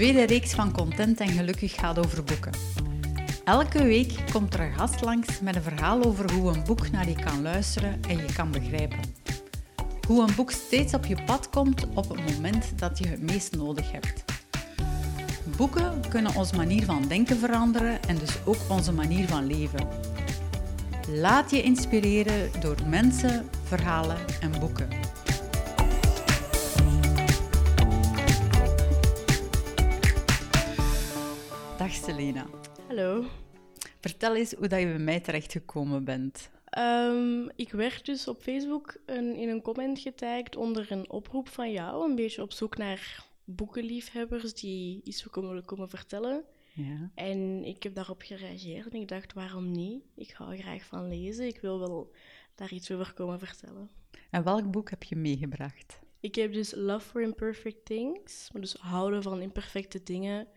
tweede reeks van Content en Gelukkig gaat over boeken. Elke week komt er een gast langs met een verhaal over hoe een boek naar je kan luisteren en je kan begrijpen. Hoe een boek steeds op je pad komt op het moment dat je het meest nodig hebt. Boeken kunnen onze manier van denken veranderen en dus ook onze manier van leven. Laat je inspireren door mensen, verhalen en boeken. Selena. Hallo. Vertel eens hoe dat je bij mij terechtgekomen bent. Ehm, ik werd dus op Facebook een, in een comment getagd onder een oproep van jou, een beetje op zoek naar boekenliefhebbers die iets willen komen vertellen. Ja. En ik heb daarop gereageerd en ik dacht, waarom niet? Ik hou graag van lezen, ik wil wel daar iets over komen vertellen. En welk boek heb je meegebracht? Ik heb dus Love for Imperfect Things, dus houden van imperfecte dingen,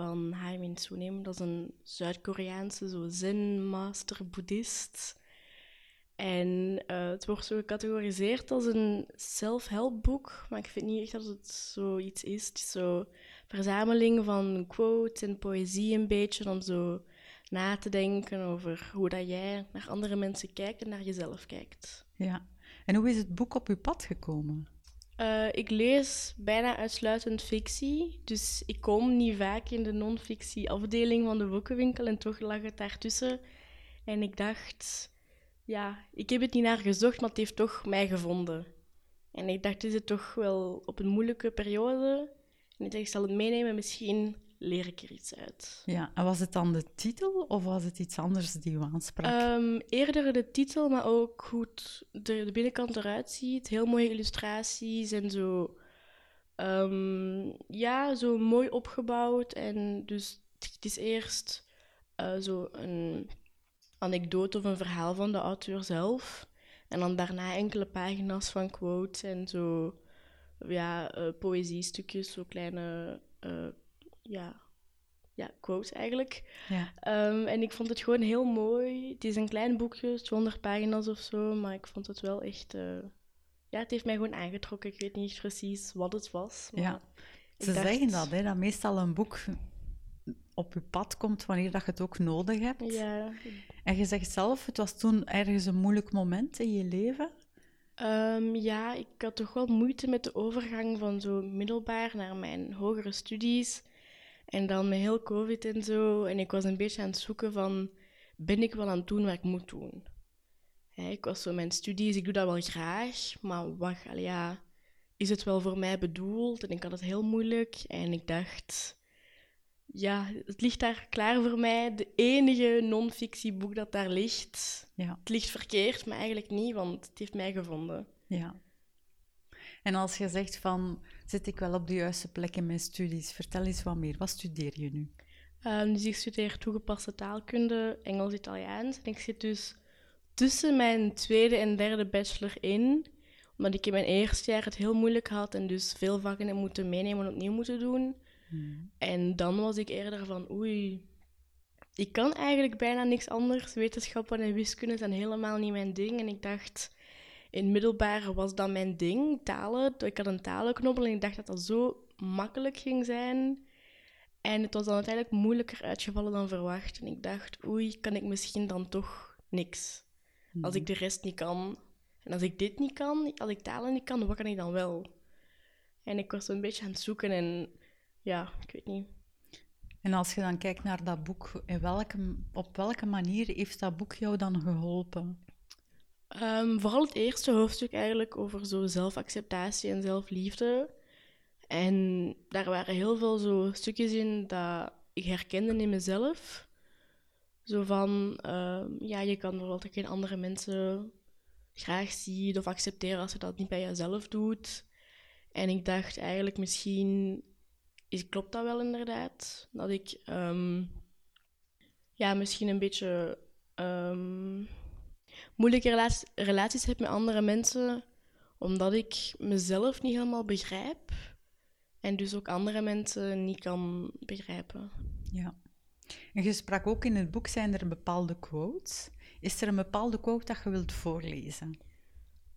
van Haimin Sunim. Dat is een Zuid-Koreaanse zo zen-master boeddhist. En eh, het wordt zo gecategoriseerd als een self-help boek, maar ik vind niet echt dat het zoiets is. Zo verzameling van quotes en poëzie een beetje, om zo na te denken over hoe dat jij naar andere mensen kijkt en naar jezelf kijkt. Ja. En hoe is het boek op uw pad gekomen? Uh, ik lees bijna uitsluitend fictie, dus ik kom niet vaak in de non-fictie afdeling van de boekenwinkel en toch lag het daartussen. En ik dacht, ja, ik heb het niet naar gezocht, maar het heeft toch mij gevonden. En ik dacht, is het toch wel op een moeilijke periode? En ik dacht, ik zal het meenemen, misschien leer ik er iets uit. Ja, en was het dan de titel of was het iets anders die u aansprak? Um, eerder de titel, maar ook hoe de, de binnenkant eruit ziet. Heel mooie illustraties en zo. Um, ja, zo mooi opgebouwd. En dus het is eerst uh, zo een anekdote of een verhaal van de auteur zelf. En dan daarna enkele pagina's van quotes en zo, ja, uh, poëziestukjes, zo kleine, uh, ja, ja, quotes eigenlijk. Ja. Um, en ik vond het gewoon heel mooi. Het is een klein boekje, 200 pagina's of zo, maar ik vond het wel echt, uh, ja, het heeft mij gewoon aangetrokken. Ik weet niet precies wat het was. Maar ja. Ze dacht... zeggen dat, hè, dat meestal een boek op je pad komt wanneer dat je het ook nodig hebt. Ja. En je zegt zelf, het was toen ergens een moeilijk moment in je leven. Um, ja, ik had toch wel moeite met de overgang van zo middelbaar naar mijn hogere studies. En dan met heel COVID en zo. En ik was een beetje aan het zoeken van, ben ik wel aan het doen wat ik moet doen? Hè, ik was zo mijn studies, ik doe dat wel graag, maar wacht, ja, is het wel voor mij bedoeld? En ik had het heel moeilijk. En ik dacht, ja, het ligt daar klaar voor mij. De enige non-fictieboek dat daar ligt. Ja. Het ligt verkeerd, maar eigenlijk niet, want het heeft mij gevonden. Ja. En als je zegt van, zit ik wel op de juiste plek in mijn studies? Vertel eens wat meer. Wat studeer je nu? Um, dus ik studeer toegepaste taalkunde, Engels-Italiaans. En ik zit dus tussen mijn tweede en derde bachelor in. Omdat ik in mijn eerste jaar het heel moeilijk had en dus veel vakken heb moeten meenemen en opnieuw moeten doen. Hmm. En dan was ik eerder van, oei, ik kan eigenlijk bijna niks anders. Wetenschappen en wiskunde zijn helemaal niet mijn ding. En ik dacht, in het middelbare was dat mijn ding, talen. Ik had een talenknobbel en ik dacht dat dat zo makkelijk ging zijn. En het was dan uiteindelijk moeilijker uitgevallen dan verwacht. En ik dacht, oei, kan ik misschien dan toch niks? Als ik de rest niet kan. En als ik dit niet kan, als ik talen niet kan, wat kan ik dan wel? En ik was een beetje aan het zoeken en ja, ik weet niet. En als je dan kijkt naar dat boek, in welke, op welke manier heeft dat boek jou dan geholpen? Um, vooral het eerste hoofdstuk eigenlijk over zo zelfacceptatie en zelfliefde. En daar waren heel veel zo stukjes in dat ik herkende in mezelf. Zo van, uh, ja, je kan bijvoorbeeld geen andere mensen graag zien of accepteren als je dat niet bij jezelf doet. En ik dacht eigenlijk misschien is, klopt dat wel inderdaad. Dat ik um, ja, misschien een beetje moeilijke relaties, relaties heb met andere mensen, omdat ik mezelf niet helemaal begrijp. En dus ook andere mensen niet kan begrijpen. Ja. En je sprak ook in het boek, zijn er bepaalde quotes. Is er een bepaalde quote dat je wilt voorlezen?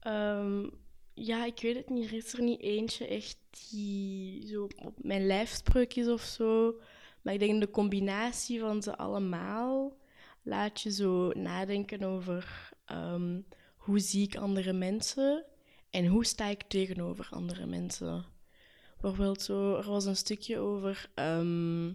Um, ja, ik weet het niet. Er is er niet eentje echt die zo op mijn lijfspreuk is of zo. Maar ik denk de combinatie van ze allemaal laat je zo nadenken over ehm, hoe zie ik andere mensen en hoe sta ik tegenover andere mensen. Bijvoorbeeld zo, er was een stukje over ehm,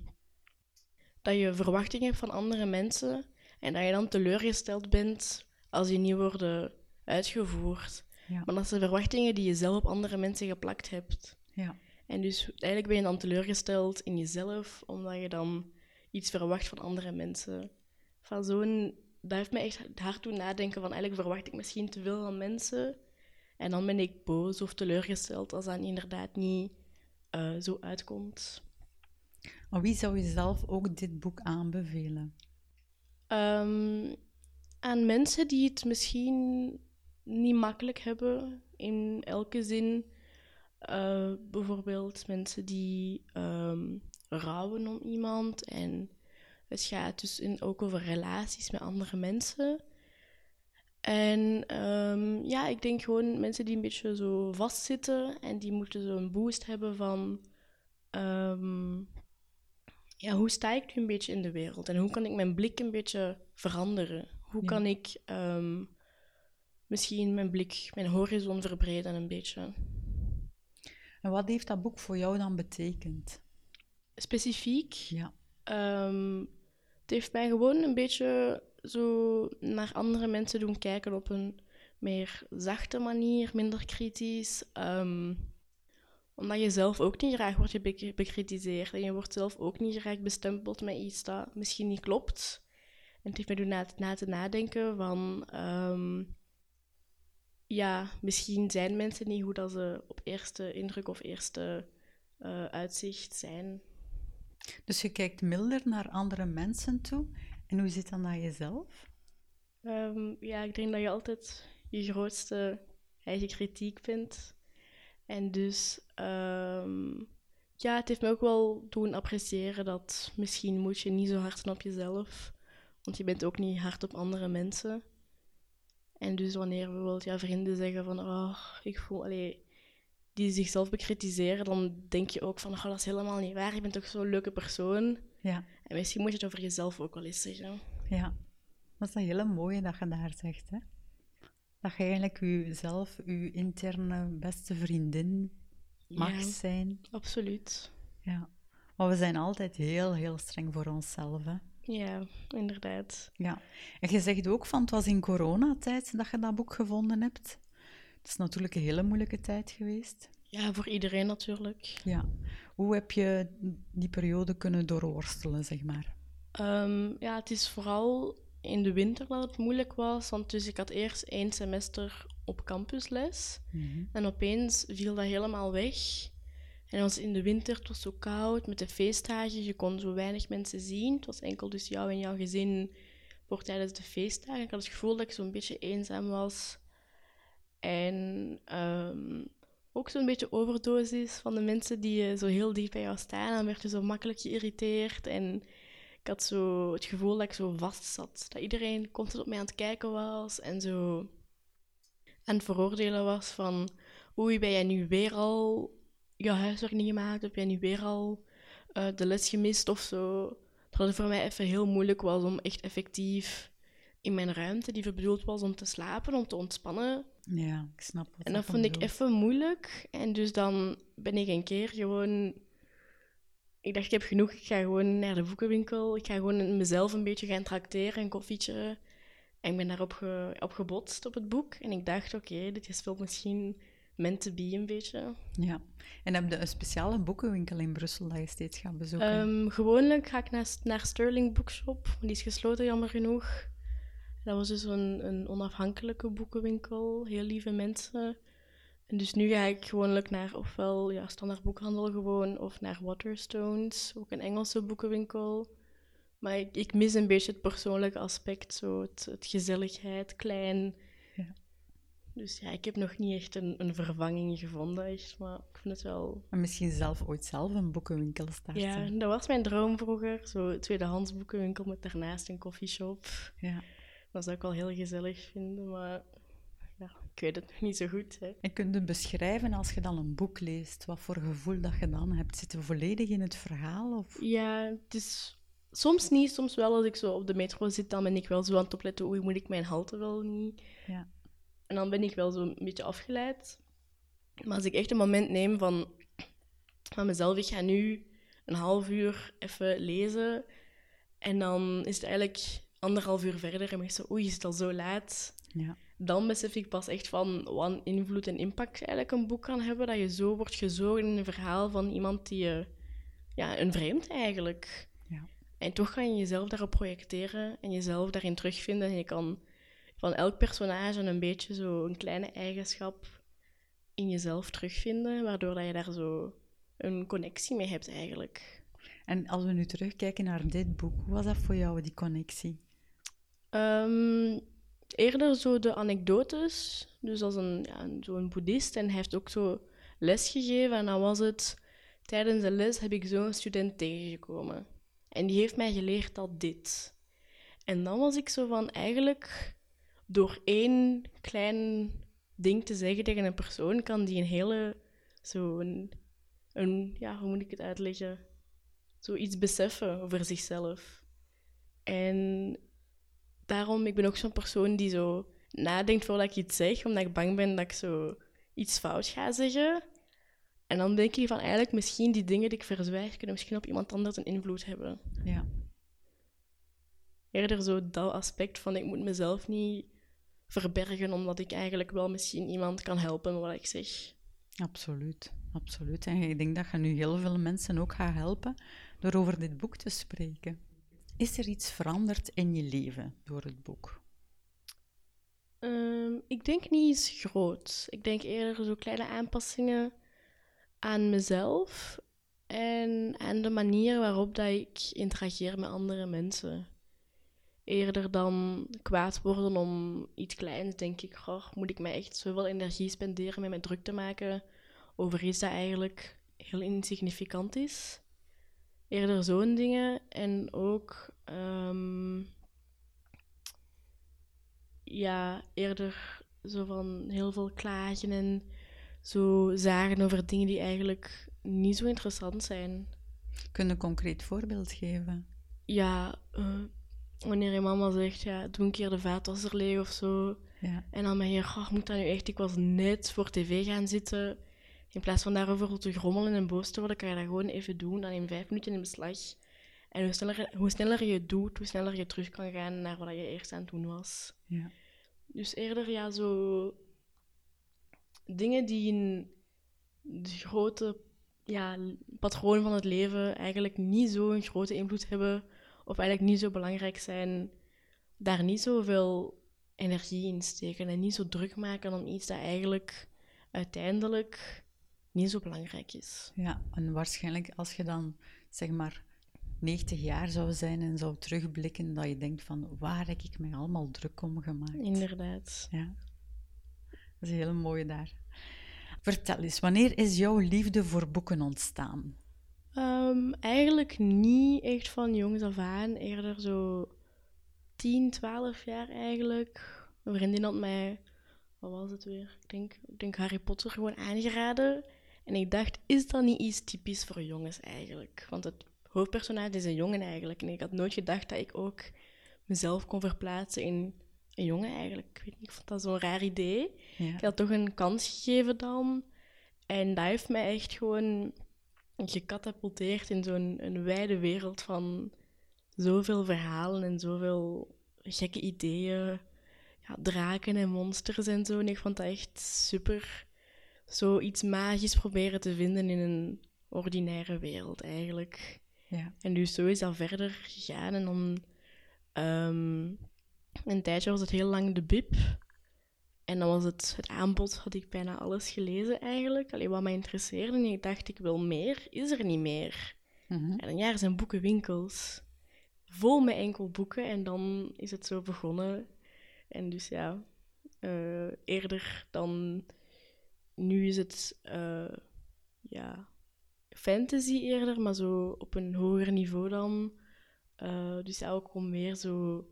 dat je verwachtingen hebt van andere mensen en dat je dan teleurgesteld bent als die niet worden uitgevoerd. Ja. Maar dat zijn verwachtingen die je zelf op andere mensen geplakt hebt. Ja. En dus eigenlijk ben je dan teleurgesteld in jezelf, omdat je dan iets verwacht van andere mensen. Van zo'n, dat heeft me echt hard doen nadenken van eigenlijk verwacht ik misschien te veel van mensen. En dan ben ik boos of teleurgesteld als dat inderdaad niet eh, zo uitkomt. Maar wie zou je zelf ook dit boek aanbevelen? Ehm, aan mensen die het misschien niet makkelijk hebben in elke zin. Eh, bijvoorbeeld mensen die ehm, rouwen om iemand. En het gaat dus in, ook over relaties met andere mensen. En ehm, ja, ik denk gewoon mensen die een beetje zo vastzitten en die moeten zo'n boost hebben van ehm, ja, hoe sta ik nu een beetje in de wereld en hoe kan ik mijn blik een beetje veranderen? Hoe Ja. kan ik ehm, misschien mijn blik, mijn horizon verbreden een beetje? En wat heeft dat boek voor jou dan betekend? Specifiek, Ja. Het heeft mij gewoon een beetje zo naar andere mensen doen kijken op een meer zachte manier, minder kritisch. ehm, omdat je zelf ook niet graag wordt bek- bekritiseerd. En je wordt zelf ook niet graag bestempeld met iets dat misschien niet klopt. En het heeft mij doen na, na te nadenken van... ehm, ja, misschien zijn mensen niet hoe dat ze op eerste indruk of eerste eh, uitzicht zijn. Dus je kijkt milder naar andere mensen toe. En hoe zit dat naar jezelf? Ehm, ja, ik denk dat je altijd je grootste eigen kritiek bent. En dus, ehm, ja, het heeft me ook wel doen appreciëren dat misschien moet je niet zo hard op jezelf. Want je bent ook niet hard op andere mensen. En dus wanneer bijvoorbeeld ja, vrienden zeggen van, oh, ik voel, allee, die zichzelf bekritiseren, dan denk je ook van, oh, dat is helemaal niet waar. Je bent toch zo'n leuke persoon. Ja, En misschien moet je het over jezelf ook wel eens zeggen. ja. Dat is een hele mooie dat je daar zegt, hè? Dat je eigenlijk jezelf, je interne beste vriendin mag Ja. zijn. Absoluut. Ja. Maar we zijn altijd heel, heel streng voor onszelf, hè? Ja, inderdaad. Ja. En je zegt ook van, het was in coronatijd dat je dat boek gevonden hebt. Het is natuurlijk een hele moeilijke tijd geweest. Ja, voor iedereen natuurlijk. Ja. Hoe heb je die periode kunnen doorworstelen, zeg maar? Ehm, ja, het is vooral in de winter dat het moeilijk was. Want dus ik had eerst één semester op campusles. En opeens viel dat helemaal weg. En was in de winter, het was zo koud, met de feestdagen. Je kon zo weinig mensen zien. Het was enkel dus jou en jouw gezin voor tijdens de feestdagen. Ik had het gevoel dat ik zo'n beetje eenzaam was. En ehm, ook zo'n beetje overdosis van de mensen die eh, zo heel dicht bij jou staan. Dan werd je zo makkelijk geïrriteerd. En ik had zo het gevoel dat ik zo vast zat. Dat iedereen constant op mij aan het kijken was. En zo aan het veroordelen was van... Oei, ben jij nu weer al je huiswerk niet gemaakt? Heb jij nu weer al eh, de les gemist of zo? Dat het voor mij even heel moeilijk was om echt effectief in mijn ruimte, die bedoeld was om te slapen, om te ontspannen, Ja, ik snap wat en dat vond ik bedoelt. even moeilijk. En dus dan ben ik een keer gewoon... Ik dacht, ik heb genoeg. Ik ga gewoon naar de boekenwinkel. Ik ga gewoon mezelf een beetje gaan tracteren, een koffietje. En ik ben daarop ge, op gebotst, op het boek. En ik dacht, oké, dit is wel misschien meant to be een beetje. Ja. En heb je een speciale boekenwinkel in Brussel dat je steeds gaat bezoeken? Ehm, gewoonlijk ga ik naar, naar Sterling Bookshop. Die is gesloten, jammer genoeg. Dat was dus een, een onafhankelijke boekenwinkel. Heel lieve mensen. En dus nu ga ik gewoonlijk naar ofwel ja, standaard boekhandel gewoon, of naar Waterstones, ook een Engelse boekenwinkel. Maar ik, ik mis een beetje het persoonlijke aspect, zo het, het gezelligheid, klein. Ja. Dus ja, ik heb nog niet echt een, een vervanging gevonden, echt, maar ik vind het wel En misschien zelf ooit zelf een boekenwinkel starten. ja, dat was mijn droom vroeger. Zo tweedehands boekenwinkel met daarnaast een koffieshop. Ja. Dat zou ik wel heel gezellig vinden, maar ja, Ik weet het nog niet zo goed. Hè. En kun je beschrijven als je dan een boek leest, wat voor gevoel dat je dan hebt? Zit je volledig in het verhaal? Of? Ja, het is soms niet, soms wel. Als ik zo op de metro zit, dan ben ik wel zo aan het opletten, hoe moet ik mijn halte wel niet. Ja. En dan ben ik wel zo een beetje afgeleid. Maar als ik echt een moment neem van, van mezelf, ik ga nu een half uur even lezen. En dan is het eigenlijk anderhalf uur verder en ik zo, oei, is het al zo laat? Ja. Dan besef ik pas echt van wat invloed en impact eigenlijk een boek kan hebben. Dat je zo wordt gezogen in een verhaal van iemand die je... Ja, een vreemd eigenlijk. Ja. En toch kan je jezelf daarop projecteren en jezelf daarin terugvinden. En je kan van elk personage een beetje zo een kleine eigenschap in jezelf terugvinden, waardoor dat je daar zo een connectie mee hebt eigenlijk. En als we nu terugkijken naar dit boek, hoe was dat voor jou, die connectie? Ehm, eerder zo de anekdotes. Dus als een, ja, zo'n boeddhist. En hij heeft ook zo les gegeven. En dan was het... Tijdens de les heb ik zo'n student tegengekomen. En die heeft mij geleerd dat dit. En dan was ik zo van... Eigenlijk, door één klein ding te zeggen tegen een persoon... kan die een hele... Zo een, een... Ja, hoe moet ik het uitleggen? Zoiets beseffen over zichzelf. En daarom, ik ben ook zo'n persoon die zo nadenkt voordat ik iets zeg, omdat ik bang ben dat ik zo iets fout ga zeggen. En dan denk ik van eigenlijk misschien die dingen die ik verzwijg, kunnen misschien op iemand anders een invloed hebben. Ja. Eerder zo dat aspect van ik moet mezelf niet verbergen, omdat ik eigenlijk wel misschien iemand kan helpen met wat ik zeg. Absoluut, absoluut. En ik denk dat je nu heel veel mensen ook gaat helpen door over dit boek te spreken. Is er iets veranderd in je leven door het boek? Um, ik denk niet eens groot. Ik denk eerder zo kleine aanpassingen aan mezelf en aan de manier waarop dat ik interageer met andere mensen. Eerder dan kwaad worden om iets kleins, denk ik, goh, moet ik mij echt zoveel energie spenderen met mij druk te maken over iets dat eigenlijk heel insignificant is eerder zo'n dingen. En ook um, ja, eerder zo van heel veel klagen en zo zagen over dingen die eigenlijk niet zo interessant zijn. Kun je een concreet voorbeeld geven? Ja, uh, wanneer je mama zegt, ja, doe een keer de vaatwasser leeg of zo. Ja. En dan ben je, oh, moet dat nu echt? Ik was net voor tv gaan zitten. In plaats van daarover te grommelen en boos te worden, kan je dat gewoon even doen. Dan in vijf minuten in beslag. En hoe sneller, hoe sneller je het doet, hoe sneller je terug kan gaan naar wat je eerst aan het doen was. Ja. Dus eerder ja, zo dingen die in de grote ja, patroon van het leven eigenlijk niet zo'n grote invloed hebben, of eigenlijk niet zo belangrijk zijn, daar niet zoveel energie in steken en niet zo druk maken om iets dat eigenlijk uiteindelijk niet zo belangrijk is. Ja, en waarschijnlijk als je dan zeg maar 90 jaar zou zijn en zou terugblikken, dat je denkt van waar heb ik mij allemaal druk om gemaakt. Inderdaad. Ja, dat is een hele mooie daar. Vertel eens, wanneer is jouw liefde voor boeken ontstaan? Um, eigenlijk niet echt van jongs af aan, eerder zo 10, 12 jaar eigenlijk. Een vriendin had mij, wat was het weer? Ik denk, ik denk Harry Potter gewoon aangeraden. En ik dacht, is dat niet iets typisch voor jongens eigenlijk? Want het hoofdpersonage is een jongen eigenlijk. En ik had nooit gedacht dat ik ook mezelf kon verplaatsen in een jongen eigenlijk. Ik weet niet, ik vond dat zo'n raar idee. Ja. Ik had toch een kans gegeven dan. En dat heeft mij echt gewoon gecatapulteerd in zo'n een wijde wereld van zoveel verhalen en zoveel gekke ideeën. Ja, draken en monsters en zo. En ik vond dat echt super zoiets magisch proberen te vinden in een ordinaire wereld eigenlijk. Ja. En dus zo is dat verder gegaan. En dan um, een tijdje was het heel lang de bib. En dan was het, het aanbod, had ik bijna alles gelezen eigenlijk. Alleen wat mij interesseerde. En ik dacht, ik wil meer, is er niet meer. Mm -hmm. En een jaar zijn boekenwinkels. Vol met enkel boeken. En dan is het zo begonnen. En dus ja, uh, eerder dan nu is het uh, ja, fantasy eerder, maar zo op een hoger niveau dan. Uh, dus ook om weer zo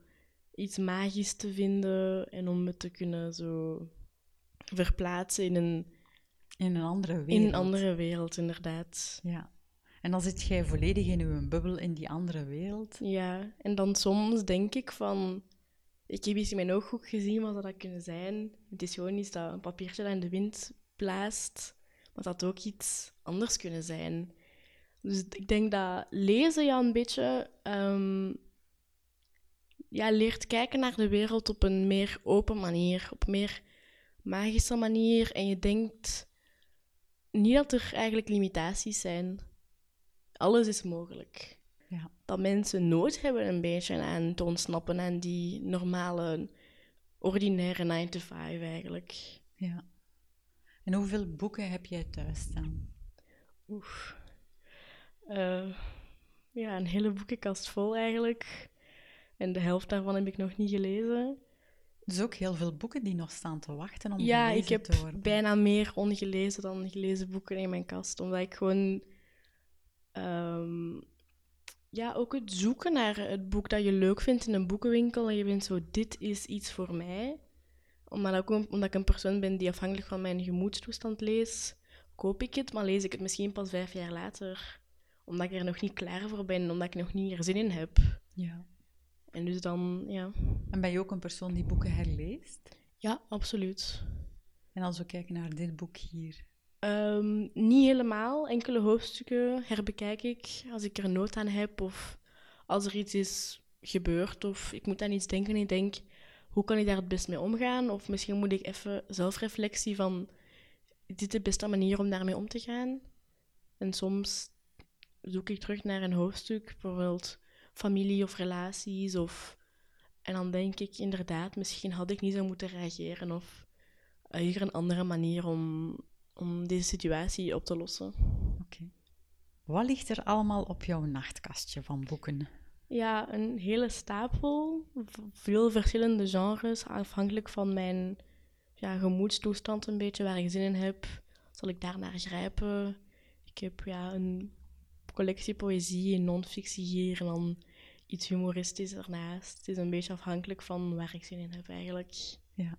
iets magisch te vinden en om het te kunnen zo verplaatsen in een, In een andere wereld. in een andere wereld, inderdaad. Ja. En dan zit jij volledig in uw bubbel in die andere wereld. Ja, en dan soms denk ik van... Ik heb iets in mijn ooghoek gezien wat dat had kunnen zijn. Het is gewoon iets dat een papiertje dat in de wind blaast. Maar dat had ook iets anders kunnen zijn. Dus ik denk dat lezen ja een beetje... ehm, ja, leert kijken naar de wereld op een meer open manier. Op een meer magische manier. En je denkt niet dat er eigenlijk limitaties zijn. Alles is mogelijk Ja. dat mensen nood hebben een beetje aan te ontsnappen aan die normale, ordinaire 9 to 5 eigenlijk. ja. En hoeveel boeken heb jij thuis staan? Oef. Eh, ja, een hele boekenkast vol eigenlijk. En de helft daarvan heb ik nog niet gelezen. Dus ook heel veel boeken die nog staan te wachten om ja, gelezen ik heb te worden. bijna meer ongelezen dan gelezen boeken in mijn kast. Omdat ik gewoon... ehm, ja, ook het zoeken naar het boek dat je leuk vindt in een boekenwinkel. En je bent zo, dit is iets voor mij. Omdat, ook, een- omdat ik een persoon ben die afhankelijk van mijn gemoedstoestand lees, koop ik het. Maar lees ik het misschien pas vijf jaar later. Omdat ik er nog niet klaar voor ben. Omdat ik nog niet er zin in heb. Ja. En dus dan, ja. En ben je ook een persoon die boeken herleest? Ja, absoluut. En als we kijken naar dit boek hier. Ehm, niet helemaal. Enkele hoofdstukken herbekijk ik als ik er nood aan heb of als er iets is gebeurd of ik moet aan iets denken en ik denk, hoe kan ik daar het best mee omgaan? Of misschien moet ik even zelfreflectie van, is dit de beste manier om daarmee om te gaan? En soms zoek ik terug naar een hoofdstuk, bijvoorbeeld familie of relaties of... En dan denk ik inderdaad, misschien had ik niet zo moeten reageren of hier een andere manier om, om deze situatie op te lossen. Oké. Wat ligt er allemaal op jouw nachtkastje van boeken? Ja, een hele stapel. Veel verschillende genres, afhankelijk van mijn ja, gemoedstoestand een beetje, waar ik zin in heb. Zal ik daarnaar grijpen? Ik heb ja, een collectie poëzie en non-fictie hier en dan iets humoristisch ernaast. Het is een beetje afhankelijk van waar ik zin in heb eigenlijk. Ja.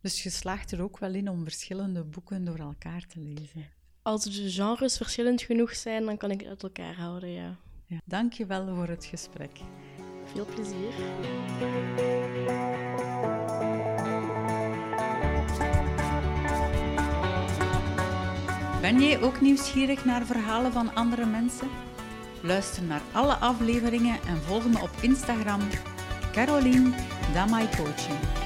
Dus je slaagt er ook wel in om verschillende boeken door elkaar te lezen. Als de genres verschillend genoeg zijn, dan kan ik het uit elkaar houden, ja. Ja. Dank je wel voor het gesprek. Veel plezier. Ben jij ook nieuwsgierig naar verhalen van andere mensen? Luister naar alle afleveringen en volg me op Instagram Caroline Damai Coaching.